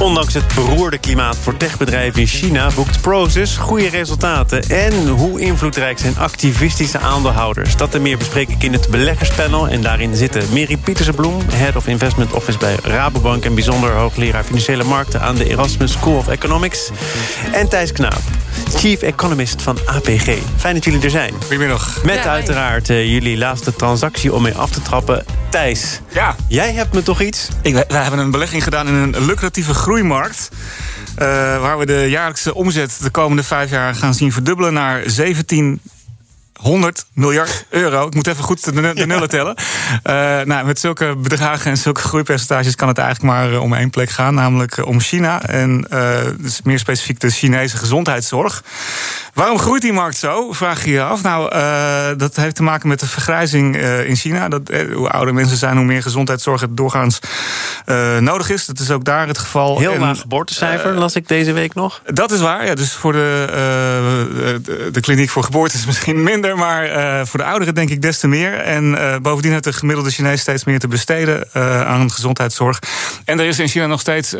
Ondanks het beroerde klimaat voor techbedrijven in China boekt Proces goede resultaten. En hoe invloedrijk zijn activistische aandeelhouders? Dat en meer bespreek ik in het beleggerspanel. En daarin zitten Mary Pietersenbloem, Head of Investment Office bij Rabobank... en bijzonder hoogleraar financiële markten aan de Erasmus School of Economics. En Thijs Knaap, Chief Economist van APG. Fijn dat jullie er zijn. Goedemiddag. Met uiteraard uh, jullie laatste transactie om mee af te trappen. Thijs, ja. jij hebt me toch iets? Ik, wij hebben een belegging gedaan in een lucratieve groeimarkt. Uh, waar we de jaarlijkse omzet de komende vijf jaar gaan zien verdubbelen naar 17 100 miljard euro. Ik moet even goed de, de nullen tellen. Uh, nou, met zulke bedragen en zulke groeipercentages kan het eigenlijk maar om één plek gaan, namelijk om China. En uh, dus meer specifiek de Chinese gezondheidszorg. Waarom groeit die markt zo? Vraag je je af. Nou, uh, dat heeft te maken met de vergrijzing in China. Dat, hoe ouder mensen zijn, hoe meer gezondheidszorg het doorgaans nodig is. Dat is ook daar het geval. Heel laag geboortecijfer, las ik deze week nog. Dat is waar. Ja, dus voor de, de, de kliniek voor geboorte is misschien minder maar uh, voor de ouderen denk ik des te meer. En uh, bovendien heeft de gemiddelde Chinees steeds meer te besteden uh, aan gezondheidszorg. En er is in China nog steeds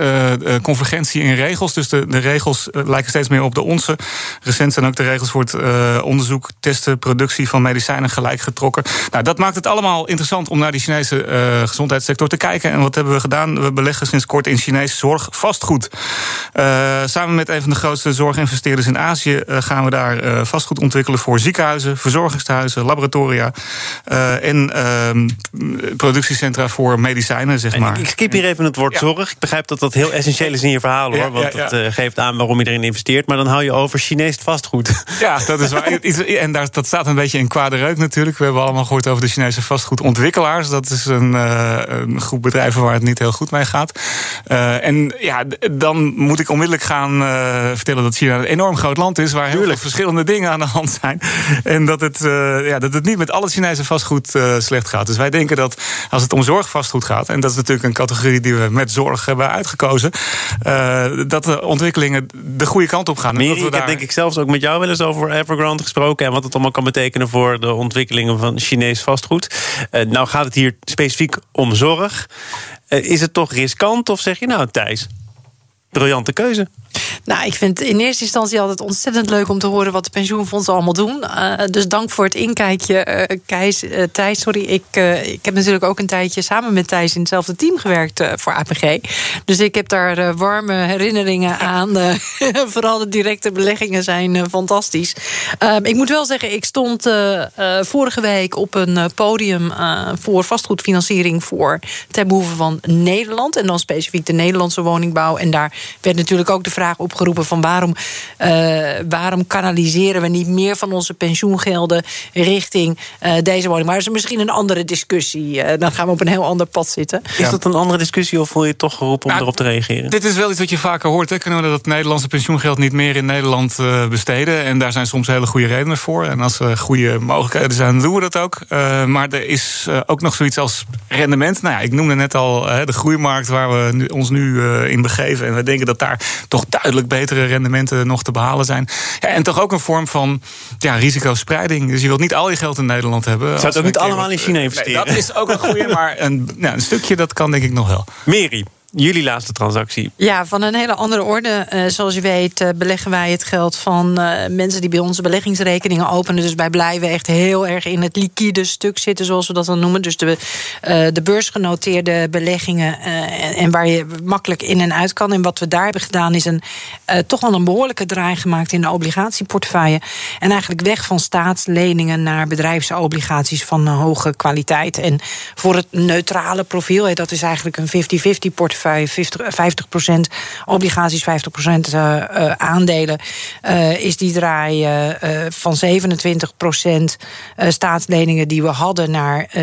convergentie in regels. Dus de, de regels lijken steeds meer op de onze. Recent zijn ook de regels voor het onderzoek, testen, productie van medicijnen gelijk getrokken. Nou, dat maakt het allemaal interessant om naar die Chinese gezondheidssector te kijken. En wat hebben we gedaan? We beleggen sinds kort in Chinese zorg vastgoed. samen met een van de grootste zorginvesteerders in Azië gaan we daar vastgoed ontwikkelen voor ziekenhuizen verzorgingshuizen, laboratoria uh, en uh, productiecentra voor medicijnen, zeg maar. Ik, ik skip hier even het woord ja. zorg. Ik begrijp dat dat heel essentieel is in je verhaal, hoor. Want ja, dat uh, geeft aan waarom je erin investeert. Maar dan hou je over Chinees vastgoed. Ja, dat is waar. en daar, dat staat een beetje in kwade reuk natuurlijk. We hebben allemaal gehoord over de Chinese vastgoedontwikkelaars. Dat is een, uh, een groep bedrijven waar het niet heel goed mee gaat. En ja, dan moet ik onmiddellijk gaan vertellen dat China een enorm groot land is... waar heel veel verschillende dingen aan de hand zijn. En dat het, uh, ja, dat het niet met alle Chinese vastgoed uh, slecht gaat. Dus wij denken dat als het om zorgvastgoed gaat, en dat is natuurlijk een categorie die we met zorg hebben uitgekozen, uh, dat de ontwikkelingen de goede kant op gaan. Dat we ik heb denk ik zelfs ook met jou wel eens over Evergrande gesproken en wat het allemaal kan betekenen voor de ontwikkelingen van Chinees vastgoed. nou gaat het hier specifiek om zorg. is het toch riskant of zeg je nou Thijs, briljante keuze? Nou, ik vind in eerste instantie altijd ontzettend leuk om te horen wat de pensioenfondsen allemaal doen. Uh, dus dank voor het inkijkje, uh, Keis, uh, Thijs. Sorry, ik, ik heb natuurlijk ook een tijdje samen met Thijs in hetzelfde team gewerkt voor APG. Dus ik heb daar warme herinneringen aan. vooral de directe beleggingen zijn fantastisch. Ehm, ik moet wel zeggen, ik stond vorige week op een podium voor vastgoedfinanciering voor ten behoeve van Nederland. En dan specifiek de Nederlandse woningbouw. En daar werd natuurlijk ook de vraag opgeroepen van waarom, uh, waarom kanaliseren we niet meer van onze pensioengelden richting uh, deze woning. Maar dat is misschien een andere discussie. Uh, dan gaan we op een heel ander pad zitten. Is dat een andere discussie of voel je toch geroepen om nou, erop te reageren? Dit is wel iets wat je vaker hoort. Hè? Kunnen we dat Nederlandse pensioengeld niet meer in Nederland besteden? En daar zijn soms hele goede redenen voor. En als er goede mogelijkheden zijn, dan doen we dat ook. maar er is ook nog zoiets als rendement. Nou ja, ik noemde net al de groeimarkt waar we nu, ons nu in begeven. En we denken dat daar toch duidelijk betere rendementen nog te behalen zijn. Ja, en toch ook een vorm van ja, risicospreiding. Dus je wilt niet al je geld in Nederland hebben. Zou het ook niet allemaal in China investeren? Nee, dat is ook een goede, maar een, ja, een stukje dat kan denk ik nog wel. Mary, Jullie laatste transactie? Ja, van een hele andere orde. Uh, zoals je weet uh, beleggen wij het geld van uh, mensen die bij onze beleggingsrekeningen openen. Dus wij blijven echt heel erg in het liquide stuk zitten, zoals we dat dan noemen. Dus de, de beursgenoteerde beleggingen en, en, waar je makkelijk in en uit kan. En wat we daar hebben gedaan is een, toch wel een behoorlijke draai gemaakt in de obligatieportefeuille. En eigenlijk weg van staatsleningen naar bedrijfsobligaties van hoge kwaliteit. En voor het neutrale profiel, dat is eigenlijk een 50-50 portefeuille 50, 50% obligaties, 50% uh, aandelen, uh, is die draai van 27% staatsleningen die we hadden naar 16%.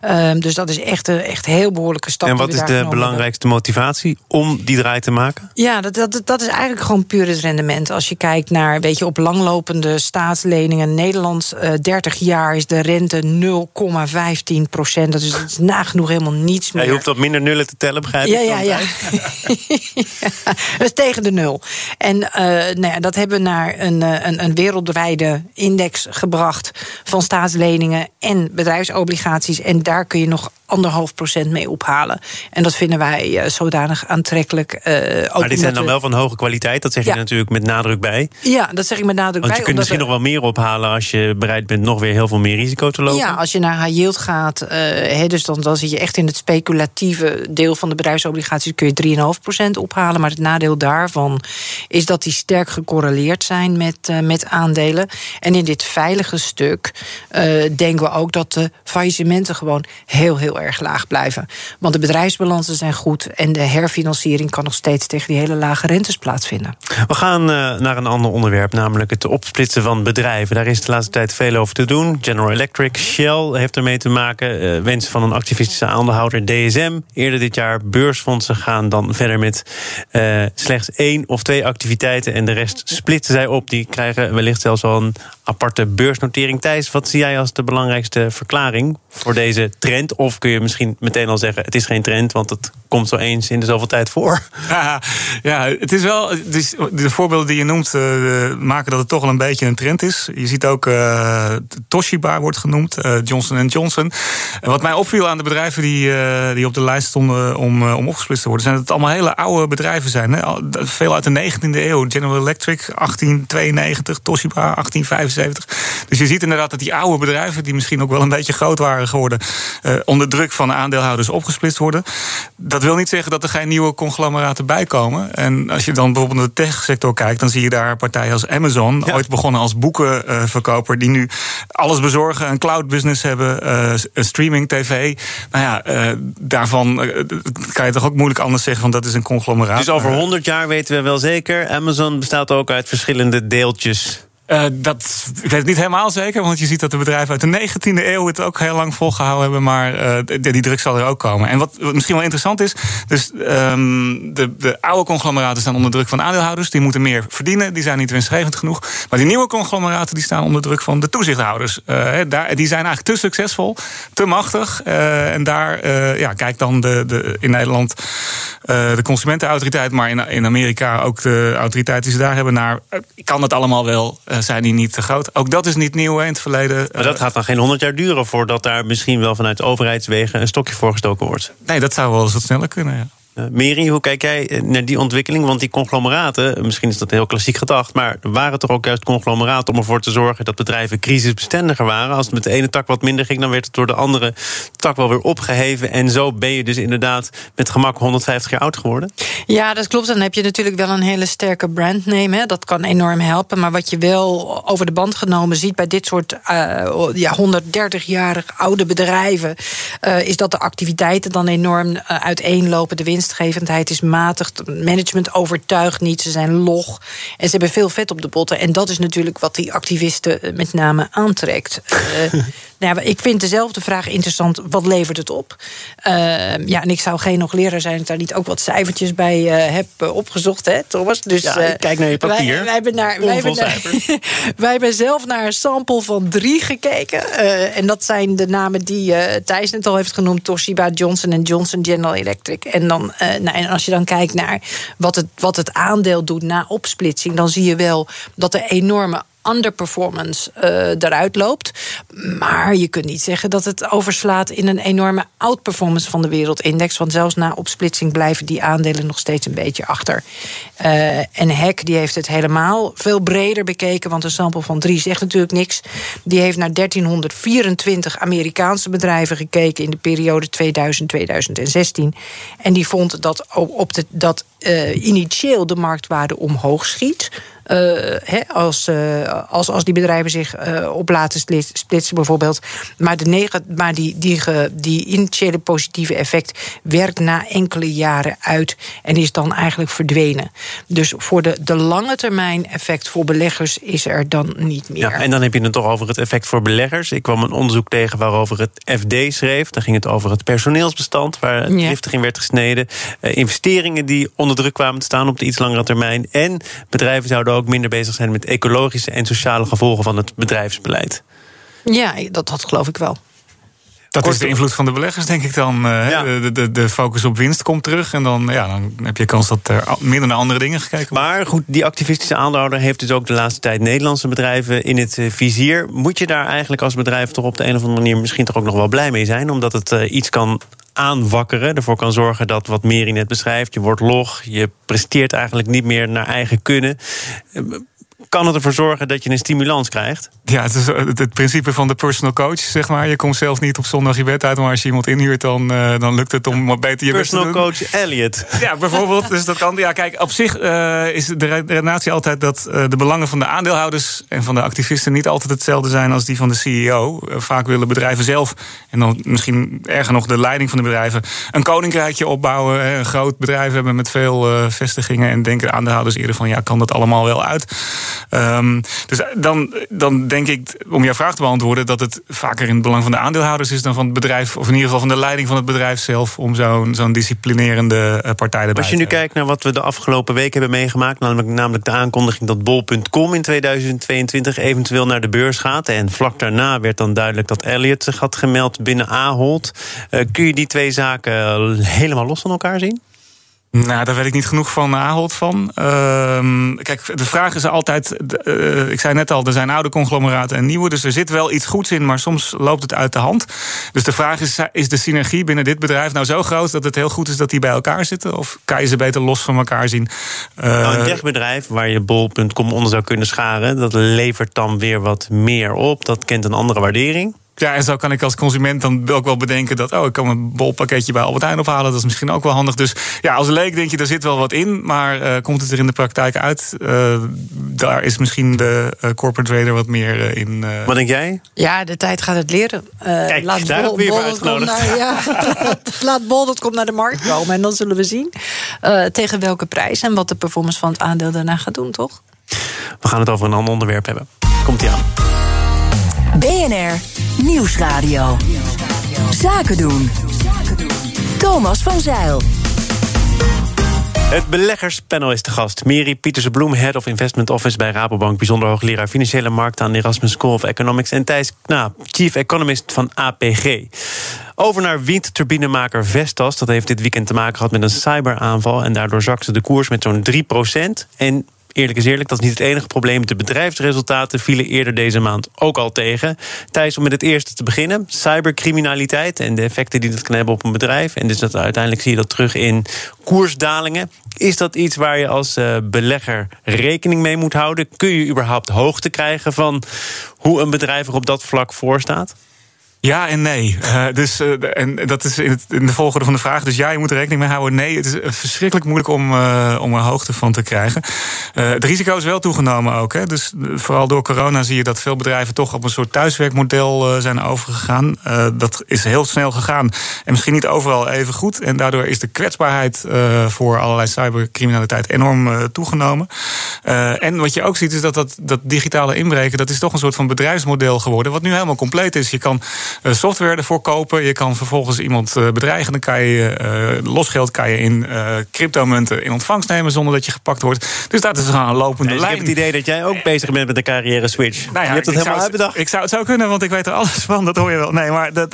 Ehm, dus dat is echt een echt heel behoorlijke stap. En wat is de belangrijkste motivatie om die draai te maken? Ja, dat, dat, dat is eigenlijk gewoon puur het rendement. Als je kijkt naar, weet je, op langlopende staatsleningen, Nederland 30 jaar is de rente 0,15 procent. Dat is, dat is nagenoeg helemaal niets meer. Ja, je hoeft wat minder nullen te tellen, begrijp ik? Ja, ja, ja. dat is tegen de nul. En uh, nou ja, dat hebben we naar een, een, een wereldwijde index gebracht van staatsleningen en bedrijfsobligaties. En daar kun je nog anderhalf procent mee ophalen. En dat vinden wij uh, zodanig aantrekkelijk. Uh, maar die zijn dan wel van hoge kwaliteit, dat zeg je natuurlijk met nadruk bij. Ja, dat zeg ik met nadruk Want bij. je kunt misschien nog wel meer ophalen als je bereid bent nog weer heel veel meer risico te lopen. Ja, als je naar high yield gaat, uh, he, dus dan, dan zit je echt in het speculatieve deel van de bedrijfsobligaties, kun je 3,5 procent ophalen. Maar het nadeel daarvan is dat die sterk gecorreleerd zijn met, met aandelen. En in dit veilige stuk denken we ook dat de faillissementen gewoon heel, heel erg laag blijven. Want de bedrijfsbalansen zijn goed en de herfinanciering kan nog steeds tegen die hele lage rentes plaatsvinden. We gaan uh, naar een ander onderwerp, namelijk het opsplitsen van bedrijven. Daar is de laatste tijd veel over te doen. General Electric, Shell heeft ermee te maken. Uh, wensen van een activistische aandeelhouder DSM. Eerder dit jaar beursfondsen gaan dan verder met uh, slechts één of twee activiteiten en de rest splitsen zij op. Die krijgen wellicht zelfs wel een aparte beursnotering. Thijs, wat zie jij als de belangrijkste verklaring voor deze trend? Of kun je misschien meteen al zeggen: het is geen trend, want het komt zo eens in de zoveel tijd voor? Ja, het is wel. Dus de voorbeelden die je noemt uh, maken dat het toch wel een beetje een trend is. Je ziet ook uh, Toshiba wordt genoemd, uh, Johnson Johnson. Wat mij opviel aan de bedrijven die, die op de lijst stonden om, om opgesplitst te worden, zijn dat het allemaal hele oude bedrijven zijn. Hè? Veel uit de 19e eeuw. General Electric 1892, Toshiba 1875. Dus je ziet inderdaad dat die oude bedrijven, die misschien ook wel een beetje groot waren geworden, onder druk van aandeelhouders opgesplitst worden. Dat wil niet zeggen dat er geen nieuwe conglomeraten bij komen. En als je dan bijvoorbeeld naar de techsector kijkt, dan zie je daar partijen als Amazon, ja. ooit begonnen als boekenverkoper, die nu alles bezorgen, een cloud business hebben, uh, streaming, tv. Nou ja, uh, daarvan kan je toch ook moeilijk anders zeggen van dat is een conglomeraat. Dus over 100 jaar weten we wel zeker, Amazon bestaat ook uit verschillende deeltjes. Uh, dat, ik weet het niet helemaal zeker, want je ziet dat de bedrijven uit de 19e eeuw het ook heel lang volgehouden hebben, maar uh, die, druk zal er ook komen. En wat, misschien wel interessant is, dus um, de, de oude conglomeraten staan onder druk van aandeelhouders, die moeten meer verdienen, die zijn niet winstgevend genoeg. Maar die nieuwe conglomeraten die staan onder druk van de toezichthouders. Uh, daar, die zijn eigenlijk te succesvol, te machtig. en daar ja, kijkt dan de, de, in Nederland de consumentenautoriteit, maar in, in Amerika ook de autoriteit die ze daar hebben naar, kan dat allemaal wel zijn die niet te groot. Ook dat is niet nieuw in het verleden. Maar dat gaat dan geen honderd jaar duren voordat daar misschien wel vanuit overheidswegen een stokje voor gestoken wordt. Nee, dat zou wel eens wat sneller kunnen. Ja. Uh, Meri, hoe kijk jij naar die ontwikkeling? Want die conglomeraten, misschien is dat heel klassiek gedacht, maar waren toch ook juist conglomeraten om ervoor te zorgen dat bedrijven crisisbestendiger waren? Als het met de ene tak wat minder ging, dan werd het door de andere tak wel weer opgeheven. En zo ben je dus inderdaad met gemak 150 jaar oud geworden. Ja, dat klopt. Dan heb je natuurlijk wel een hele sterke brandname. Dat kan enorm helpen. Maar wat je wel over de band genomen ziet bij dit soort ja, 130-jarig oude bedrijven, is dat de activiteiten dan enorm uh, uiteenlopen. De winst winstgevendheid is matig. Management overtuigt niet. Ze zijn log. En ze hebben veel vet op de botten. En dat is natuurlijk wat die activisten met name aantrekt. nou, ik vind dezelfde vraag interessant. Wat levert het op? Uh, ja, en ik zou geen nog leraar zijn... dat daar niet ook wat cijfertjes bij uh, heb opgezocht, hè, Thomas? Dus, ja, kijk naar je papier. Wij, wij hebben, naar, wij hebben, naar, wij hebben zelf naar een sample van drie gekeken. En dat zijn de namen die Thijs net al heeft genoemd. Toshiba, Johnson Johnson, General Electric. En, dan, nou, en als je dan kijkt naar wat het, wat het aandeel doet na opsplitsing... dan zie je wel dat er enorme underperformance uh, eruit loopt. Maar je kunt niet zeggen dat het overslaat in een enorme outperformance van de wereldindex. Want zelfs na opsplitsing blijven die aandelen nog steeds een beetje achter. Uh, en Heck die heeft het helemaal veel breder bekeken. Want een sample van drie zegt natuurlijk niks. Die heeft naar 1324 Amerikaanse bedrijven gekeken in de periode 2000-2016. En die vond dat, op de, dat uh, initieel de marktwaarde omhoog schiet. Als, als, als die bedrijven zich op laten splitsen, bijvoorbeeld. Maar, de maar die, die, die initiële positieve effect werkt na enkele jaren uit en is dan eigenlijk verdwenen. Dus voor de, de lange termijn effect voor beleggers is er dan niet meer. Ja, en dan heb je het toch over het effect voor beleggers. Ik kwam een onderzoek tegen waarover het FD schreef. Daar ging het over het personeelsbestand, waar driftig in werd gesneden. Uh, investeringen die onder druk kwamen te staan op de iets langere termijn. En bedrijven zouden ook minder bezig zijn met ecologische en sociale gevolgen van het bedrijfsbeleid. Ja, dat, dat geloof ik wel. Dat is de invloed van de beleggers, denk ik dan. Uh, de, de, de, focus op winst komt terug. En dan, ja, dan heb je kans dat er minder naar andere dingen gekeken wordt. Maar goed, die activistische aandeelhouder heeft dus ook de laatste tijd Nederlandse bedrijven in het eh, vizier. Moet je daar eigenlijk als bedrijf toch op de een of andere manier misschien toch ook nog wel blij mee zijn? Omdat het uh, iets kan aanwakkeren. Ervoor kan zorgen dat wat Meri net beschrijft. Je wordt log, je presteert eigenlijk niet meer naar eigen kunnen kan het ervoor zorgen dat je een stimulans krijgt? Ja, het is het, principe van de personal coach, zeg maar. Je komt zelf niet op zondag je bed uit, maar als je iemand inhuurt, dan, uh, dan lukt het om wat beter je personal best te doen. Personal coach Elliot. Ja, bijvoorbeeld. Dus dat kan. Ja, kijk, op zich uh, is de redenatie altijd dat uh, de belangen van de aandeelhouders en van de activisten niet altijd hetzelfde zijn als die van de CEO. vaak willen bedrijven zelf, en dan misschien erger nog de leiding van de bedrijven, een koninkrijkje opbouwen. Een groot bedrijf hebben met veel vestigingen en denken de aandeelhouders eerder van ja, kan dat allemaal wel uit? Um, dus dan, dan denk ik, om jouw vraag te beantwoorden, dat het vaker in het belang van de aandeelhouders is dan van het bedrijf, of in ieder geval van de leiding van het bedrijf zelf, om zo'n zo'n disciplinerende eh, partij erbij Als je nu kijkt naar wat we de afgelopen weken hebben meegemaakt, namelijk, namelijk de aankondiging dat bol.com in 2022 eventueel naar de beurs gaat. En vlak daarna werd dan duidelijk dat Elliot zich had gemeld binnen Ahold. Uh, kun je die twee zaken helemaal los van elkaar zien? Nou, daar weet ik niet genoeg van Ahold van. Uh, kijk, de vraag is altijd... Uh, ik zei net al, er zijn oude conglomeraten en nieuwe... dus er zit wel iets goeds in, maar soms loopt het uit de hand. Dus de vraag is, is de synergie binnen dit bedrijf nou zo groot... dat het heel goed is dat die bij elkaar zitten? Of kan je ze beter los van elkaar zien? Uh, nou, een techbedrijf waar je bol.com onder zou kunnen scharen... dat levert dan weer wat meer op. Dat kent een andere waardering. Ja, en zo kan ik als consument dan ook wel bedenken dat, oh, ik kan een bolpakketje bij Albert Heijn ophalen. Dat is misschien ook wel handig. Dus ja, als leek denk je, daar zit wel wat in. Maar uh, komt het er in de praktijk uit? Uh, daar is misschien de uh, corporate trader wat meer in. Wat denk jij? Ja, de tijd gaat het leren. Kijk, laat daar bol, weer bol naar, ja, Laat bol dat komt naar de markt komen. En dan zullen we zien tegen welke prijs en wat de performance van het aandeel daarna gaat doen, toch? We gaan het over een ander onderwerp hebben. Komt-ie aan. BNR Nieuwsradio. Zaken doen. Thomas van Zeil. Het beleggerspanel is te gast. Mary Pieterse Bloem, Head of Investment Office bij Rabobank... bijzonder hoogleraar Financiële Markten aan de Erasmus School of Economics... en Thijs Knaap, Chief Economist van APG. Over naar windturbinemaker Vestas. Dat heeft dit weekend te maken gehad met een cyberaanval... en daardoor zakte de koers met zo'n 3% En eerlijk is eerlijk, dat is niet het enige probleem. De bedrijfsresultaten vielen eerder deze maand ook al tegen. Thijs, om met het eerste te beginnen. Cybercriminaliteit en de effecten die dat kan hebben op een bedrijf. En dus dat uiteindelijk zie je dat terug in koersdalingen. Is dat iets waar je als uh, belegger rekening mee moet houden? Kun je überhaupt hoogte krijgen van hoe een bedrijf er op dat vlak voor staat? Ja en nee. Uh, dus, uh, en dat is in, het, in, de volgorde van de vraag. Dus ja, je moet er rekening mee houden. Nee, het is verschrikkelijk moeilijk om, uh, om er hoogte van te krijgen. het risico is wel toegenomen ook. Hè. Dus vooral door corona zie je dat veel bedrijven toch op een soort thuiswerkmodel zijn overgegaan. dat is heel snel gegaan. En misschien niet overal even goed. En daardoor is de kwetsbaarheid voor allerlei cybercriminaliteit enorm toegenomen. en wat je ook ziet is dat, dat dat digitale inbreken, dat is toch een soort van bedrijfsmodel geworden. Wat nu helemaal compleet is. Je kan eh, software ervoor kopen. Je kan vervolgens iemand eh, bedreigen. Dan kan je uh, losgeld kan je in cryptomunten in ontvangst nemen zonder dat je gepakt wordt. Dus dat is gewoon een lopende lijn. Ik heb het idee dat jij ook bezig bent met de carrière switch. Nou ja, je hebt het helemaal uitbedacht. Ik zou het zo kunnen, want ik weet er alles van. Dat hoor je wel. Nee, maar dat,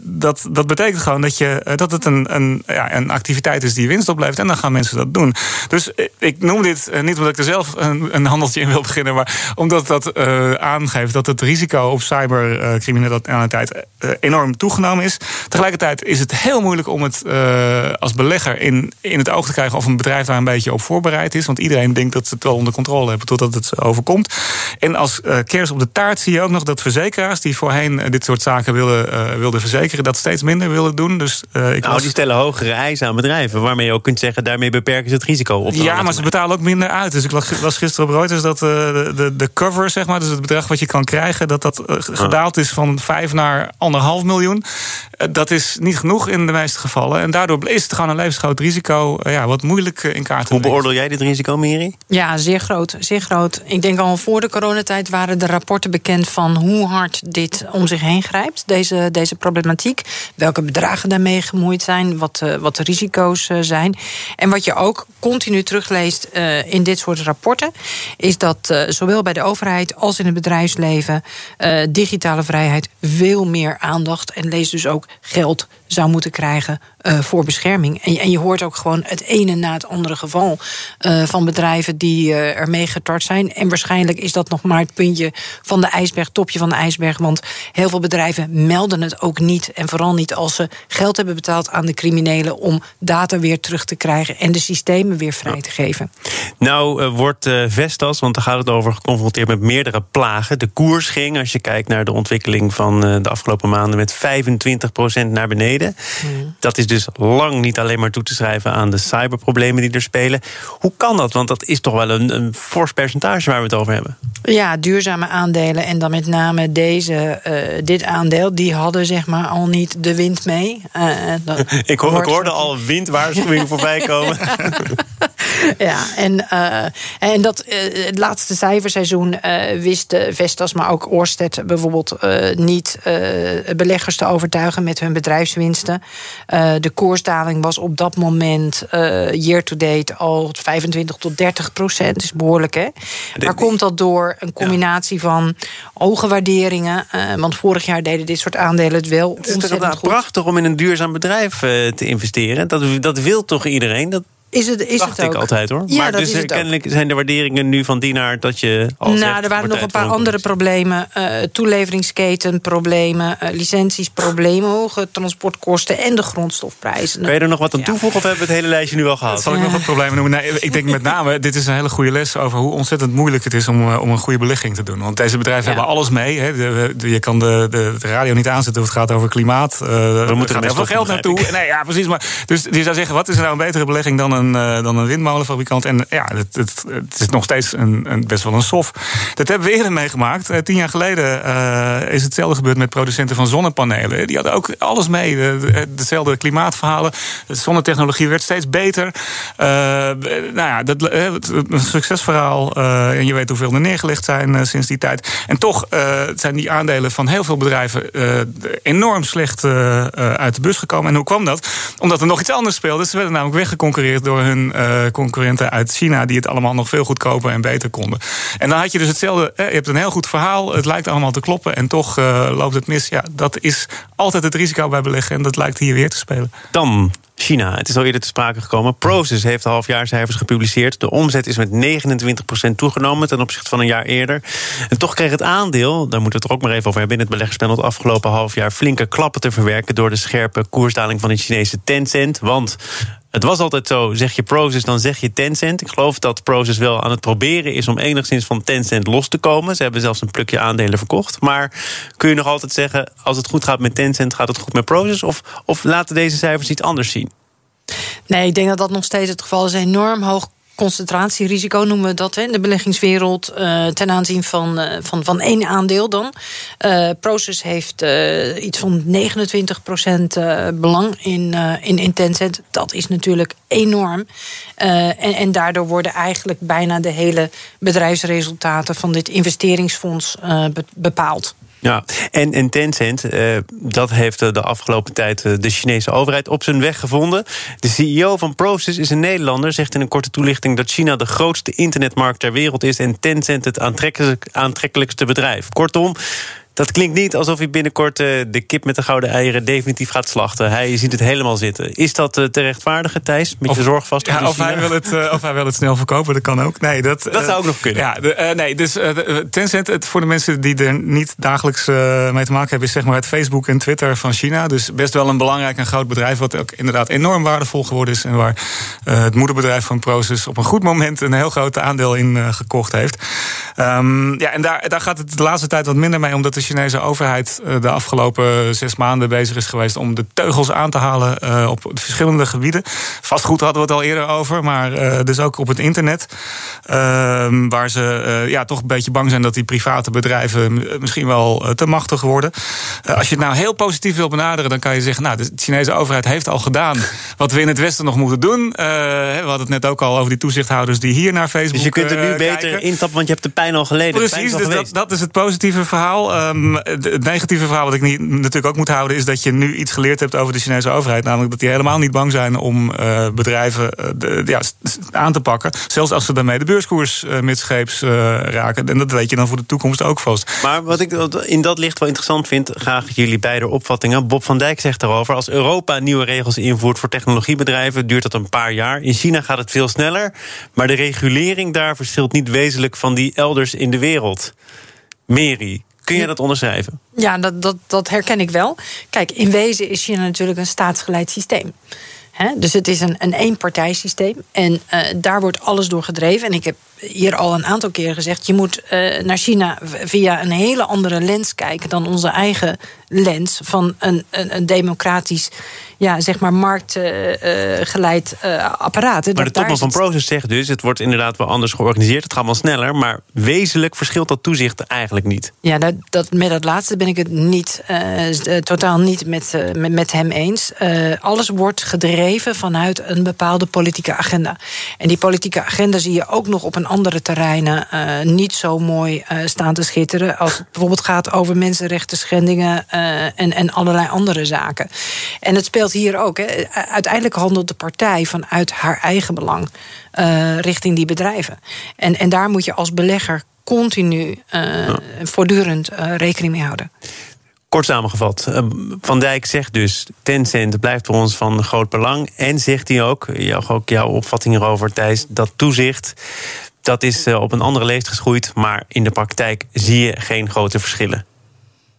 dat, dat betekent gewoon dat, je, dat het een, een, ja, een activiteit is die winst oplevert. En dan gaan mensen dat doen. Dus ik noem dit niet omdat ik er zelf een, een handeltje in wil beginnen, maar omdat dat aangeeft dat het risico op cybercriminaliteit uh, enorm toegenomen is. Tegelijkertijd is het heel moeilijk om het uh, als belegger in, in het oog te krijgen of een bedrijf daar een beetje op voorbereid is. Want iedereen denkt dat ze het wel onder controle hebben totdat het overkomt. En als uh, kers op de taart zie je ook nog dat verzekeraars die voorheen dit soort zaken wilden, wilden verzekeren, dat steeds minder willen doen. Dus, ik nou, die stellen hogere eisen aan bedrijven, waarmee je ook kunt zeggen, daarmee beperken ze het risico op. Ja, maar ze betalen ook minder uit. Dus ik las gisteren op Reuters dat de, de, de cover, zeg maar, dus het bedrag wat je kan krijgen, dat dat gedaald is van 5 naar anderhalf miljoen. dat is niet genoeg in de meeste gevallen. En daardoor is het gewoon een levensgroot risico ja, wat moeilijk in kaart te Hoe beoordeel jij dit risico, Miri? Ja, zeer groot, zeer groot. Ik denk al voor de coronatijd waren de rapporten bekend van hoe hard dit om zich heen grijpt, deze, deze problematiek. Welke bedragen daarmee gemoeid zijn, wat, wat de risico's zijn. En wat je ook continu terugleest uh, in dit soort rapporten, is dat zowel bij de overheid als in het bedrijfsleven digitale vrijheid veel meer aandacht en lees dus ook geld zou moeten krijgen uh, voor bescherming. En en je, hoort ook gewoon het ene na het andere geval uh, van bedrijven die uh, ermee getart zijn. En waarschijnlijk is dat nog maar het puntje van de ijsberg, topje van de ijsberg. Want heel veel bedrijven melden het ook niet. En vooral niet als ze geld hebben betaald aan de criminelen om data weer terug te krijgen en de systemen weer vrij te geven. Nou wordt Vestas, want daar gaat het over, geconfronteerd met meerdere plagen. De koers ging, als je kijkt naar de ontwikkeling van de afgelopen maanden, met 25% naar beneden. Mm. Dat is dus lang niet alleen maar toe te schrijven aan de cyberproblemen die er spelen. Hoe kan dat? Want dat is toch wel een, een fors percentage waar we het over hebben. Ja, duurzame aandelen en dan met name deze, uh, dit aandeel, die hadden zeg maar al niet de wind mee. Uh, ik, hoor, ik, hoorde al een windwaarschuwing voorbij komen. ja, en, uh, en dat het laatste cijferseizoen wist Vestas, maar ook Orsted bijvoorbeeld niet beleggers te overtuigen met hun bedrijfswinsten. de koersdaling was op dat moment year to date al 25 tot 30 procent. Dat is behoorlijk, hè? Waar komt dat door? een combinatie van hoge waarderingen. Want vorig jaar deden dit soort aandelen het wel. Het is inderdaad prachtig om in een duurzaam bedrijf te investeren. Dat, dat wil toch iedereen? Dat is het, is Dacht het ook. ik altijd hoor. Ja, maar dat dus is het kennelijk zijn de waarderingen nu van dienaar dat je. Al nou, zegt, er waren nog een paar andere problemen. Uh, toeleveringsketenproblemen, uh, licenties, problemen, hoge transportkosten en de grondstofprijzen. Kun je er nog wat aan toevoegen of hebben we het hele lijstje nu al gehad? Zal ik nog wat problemen noemen? Nee, ik denk met name, dit is een hele goede les over hoe ontzettend moeilijk het is om, uh, om een goede belegging te doen. Want deze bedrijven Ja. hebben alles mee. Hè. De, de- je kan de, de, de radio niet aanzetten als het gaat over klimaat. Uh, er moeten gaat er heel veel geld naartoe. Nee, ja, precies. Maar, dus je zou zeggen, wat is er nou een betere belegging dan een, uh, dan een windmolenfabrikant? En ja, het, het, is nog steeds een, een, best wel een sof. Dat hebben we eerder meegemaakt. Eh, tien jaar geleden eh, is hetzelfde gebeurd met producenten van zonnepanelen. Die hadden ook alles mee. De, de- dezelfde klimaatverhalen. De zonnetechnologie werd steeds beter. Eh, nou ja, dat, eh, een succesverhaal. eh, en je weet hoeveel er neergelegd zijn eh, sinds die tijd. En toch eh, zijn die aandelen van heel veel bedrijven eh, enorm slecht eh, eh, uit de bus gekomen. En hoe kwam dat? Omdat er nog iets anders speelde. Ze werden namelijk weggeconcurreerd door hun eh, concurrenten uit China, die het allemaal nog veel goedkoper en beter konden. En dan had je dus hetzelfde. Je hebt een heel goed verhaal, het lijkt allemaal te kloppen en toch eh, loopt het mis. Ja, dat is altijd het risico bij beleggen en dat lijkt hier weer te spelen. Dan China. Het is al eerder te sprake gekomen. Proces heeft de halfjaarcijfers gepubliceerd. De omzet is met 29% toegenomen ten opzichte van een jaar eerder. En toch kreeg het aandeel, daar moeten we het er ook maar even over hebben... in het beleggerspanel het afgelopen half jaar flinke klappen te verwerken... door de scherpe koersdaling van de Chinese Tencent. Want het was altijd zo, zeg je Proces, dan zeg je Tencent. Ik geloof dat Proces wel aan het proberen is om enigszins van Tencent los te komen. Ze hebben zelfs een plukje aandelen verkocht. Maar kun je nog altijd zeggen, als het goed gaat met Tencent... gaat het goed met Proces? Of, of laten deze cijfers iets anders zien? Nee, ik denk dat dat nog steeds het geval is. Enorm hoog concentratierisico noemen we dat in de beleggingswereld eh, ten aanzien van, eh, van, van één aandeel dan. Eh Proces heeft iets van 29% belang in, in, in. Dat is natuurlijk enorm. En, en daardoor worden eigenlijk bijna de hele bedrijfsresultaten van dit investeringsfonds be- bepaald. Ja, en, en Tencent, eh, dat heeft eh, de afgelopen tijd eh, de Chinese overheid op zijn weg gevonden. De CEO van Proces is een Nederlander, zegt in een korte toelichting dat China de grootste internetmarkt ter wereld is en Tencent het aantrekkelijk, aantrekkelijkste bedrijf. Kortom. Dat klinkt niet alsof hij binnenkort eh, de kip met de gouden eieren definitief gaat slachten. Hij ziet het helemaal zitten. Is dat eh, te rechtvaardigen, Thijs? Met je Of- zorg vast? Ja, of, hij wil het, eh, of hij wil het snel verkopen, dat kan ook. Nee, dat, Dat zou ook nog kunnen. Ja, de, nee, dus Tencent, het, voor de mensen die er niet dagelijks mee te maken hebben, is zeg maar het Facebook en Twitter van China. Dus best wel een belangrijk en groot bedrijf, wat ook inderdaad enorm waardevol geworden is. En waar het moederbedrijf van Proces op een goed moment een heel groot aandeel in gekocht heeft. Um, ja, en daar, daar gaat het de laatste tijd wat minder mee, omdat de Chinese overheid de afgelopen zes maanden bezig is geweest om de teugels aan te halen uh, op verschillende gebieden. Vastgoed hadden we het al eerder over, maar uh, dus ook op het internet. Uh, waar ze ja, toch een beetje bang zijn dat die private bedrijven misschien wel te machtig worden. als je het nou heel positief wil benaderen, dan kan je zeggen: Nou, de Chinese overheid heeft al gedaan wat we in het Westen nog moeten doen. we hadden het net ook al over die toezichthouders die hier naar Facebook. Dus je kunt er nu beter kijken. intappen, want je hebt de pijn al geleden. Precies, dus dat, dat, is het positieve verhaal. Het negatieve verhaal, wat ik niet, natuurlijk ook moet houden, is dat je nu iets geleerd hebt over de Chinese overheid. Namelijk dat die helemaal niet bang zijn om uh, bedrijven de, ja, aan te pakken. Zelfs als ze daarmee de beurskoers uh, midscheeps raken. En dat weet je dan voor de toekomst ook vast. Maar wat ik in dat licht wel interessant vind, graag jullie beide opvattingen. Bob van Dijk zegt daarover: als Europa nieuwe regels invoert voor technologiebedrijven, duurt dat een paar jaar. In China gaat het veel sneller. Maar de regulering daar verschilt niet wezenlijk van die elders in de wereld. Mary, Kun je dat onderschrijven? Ja, dat, dat, dat herken ik wel. Kijk, in wezen is China natuurlijk een staatsgeleid systeem. dus het is een, een eenpartijsysteem. En uh, daar wordt alles door gedreven. En ik heb hier al een aantal keren gezegd: je moet uh, naar China via een hele andere lens kijken dan onze eigen lens van een, een, een democratisch, ja, zeg maar, marktgeleid uh, uh, apparaat. Maar de topman van Proces zegt dus: het wordt inderdaad wel anders georganiseerd, het gaat wel sneller, maar wezenlijk verschilt dat toezicht eigenlijk niet. Ja, dat, dat, met dat laatste ben ik het niet, totaal niet met, met, met, hem eens. alles wordt gedreven vanuit een bepaalde politieke agenda. En die politieke agenda zie je ook nog op een andere terreinen uh, niet zo mooi uh, staan te schitteren. Als het bijvoorbeeld gaat over mensenrechten schendingen uh, en, en allerlei andere zaken. En het speelt hier ook. Hè. Uiteindelijk handelt de partij vanuit haar eigen belang richting die bedrijven. En, en daar moet je als belegger continu ja. voortdurend rekening mee houden. Kort samengevat, Van Dijk zegt dus: Tencent blijft voor ons van groot belang. En zegt hij ook, ook jouw opvatting erover, Thijs, dat toezicht dat is eh, op een andere leest geschoeid, maar in de praktijk zie je geen grote verschillen.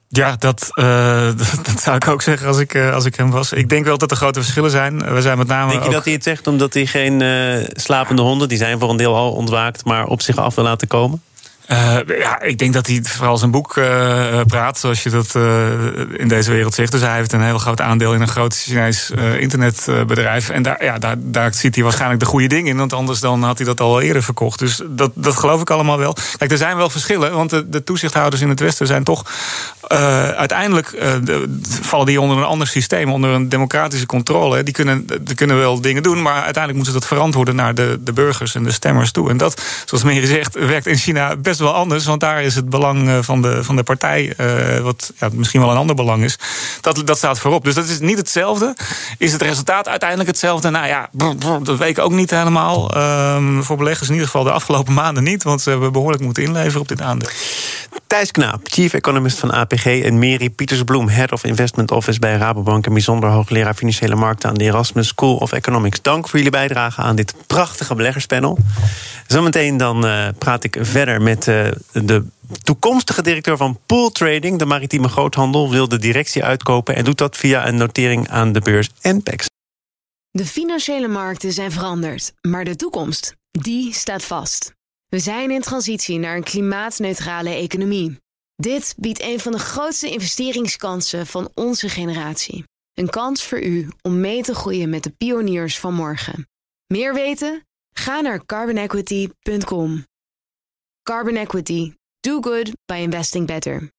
Ja, dat, uh, dat zou ik ook zeggen als ik, uh, als ik hem was. Ik denk wel dat er grote verschillen zijn. We zijn met name denk je ook... dat hij het zegt omdat hij geen uh, slapende honden... die zijn voor een deel al ontwaakt, maar op zich af wil laten komen? Uh, ja, ik denk dat hij vooral zijn boek uh, praat, zoals je dat uh, in deze wereld zegt. Dus hij heeft een heel groot aandeel in een groot Chinees internetbedrijf. En daar, ja, daar, daar ziet hij waarschijnlijk de goede dingen in, want anders dan had hij dat al eerder verkocht. Dus dat, dat geloof ik allemaal wel. Kijk, er zijn wel verschillen, want de, de toezichthouders in het Westen zijn toch uiteindelijk de, vallen die onder een ander systeem, onder een democratische controle. Die kunnen, die kunnen wel dingen doen, maar uiteindelijk moeten ze dat verantwoorden naar de, de burgers en de stemmers toe. En dat, zoals Mary zegt, werkt in China best wel anders. Want daar is het belang van de, van de partij, uh, wat ja, misschien wel een ander belang is. Dat, dat staat voorop. Dus dat is niet hetzelfde. Is het resultaat uiteindelijk hetzelfde? Nou ja, dat weet ik ook niet helemaal. Um, voor beleggers in ieder geval de afgelopen maanden niet. Want ze hebben behoorlijk moeten inleveren op dit aandeel. Thijs Knaap, chief economist van APG... en Mary Pietersbloem, head of investment office bij Rabobank... en bijzonder hoogleraar financiële markten aan de Erasmus School of Economics. Dank voor jullie bijdrage aan dit prachtige beleggerspanel. Zometeen dan uh, praat ik verder met de toekomstige directeur van Pool Trading... de maritieme groothandel, wil de directie uitkopen... en doet dat via een notering aan de beurs NPEX. De financiële markten zijn veranderd, maar de toekomst, die staat vast. We zijn in transitie naar een klimaatneutrale economie. Dit biedt een van de grootste investeringskansen van onze generatie. Een kans voor u om mee te groeien met de pioniers van morgen. Meer weten? Ga naar carbonequity.com. Carbon Equity. Do good by investing better.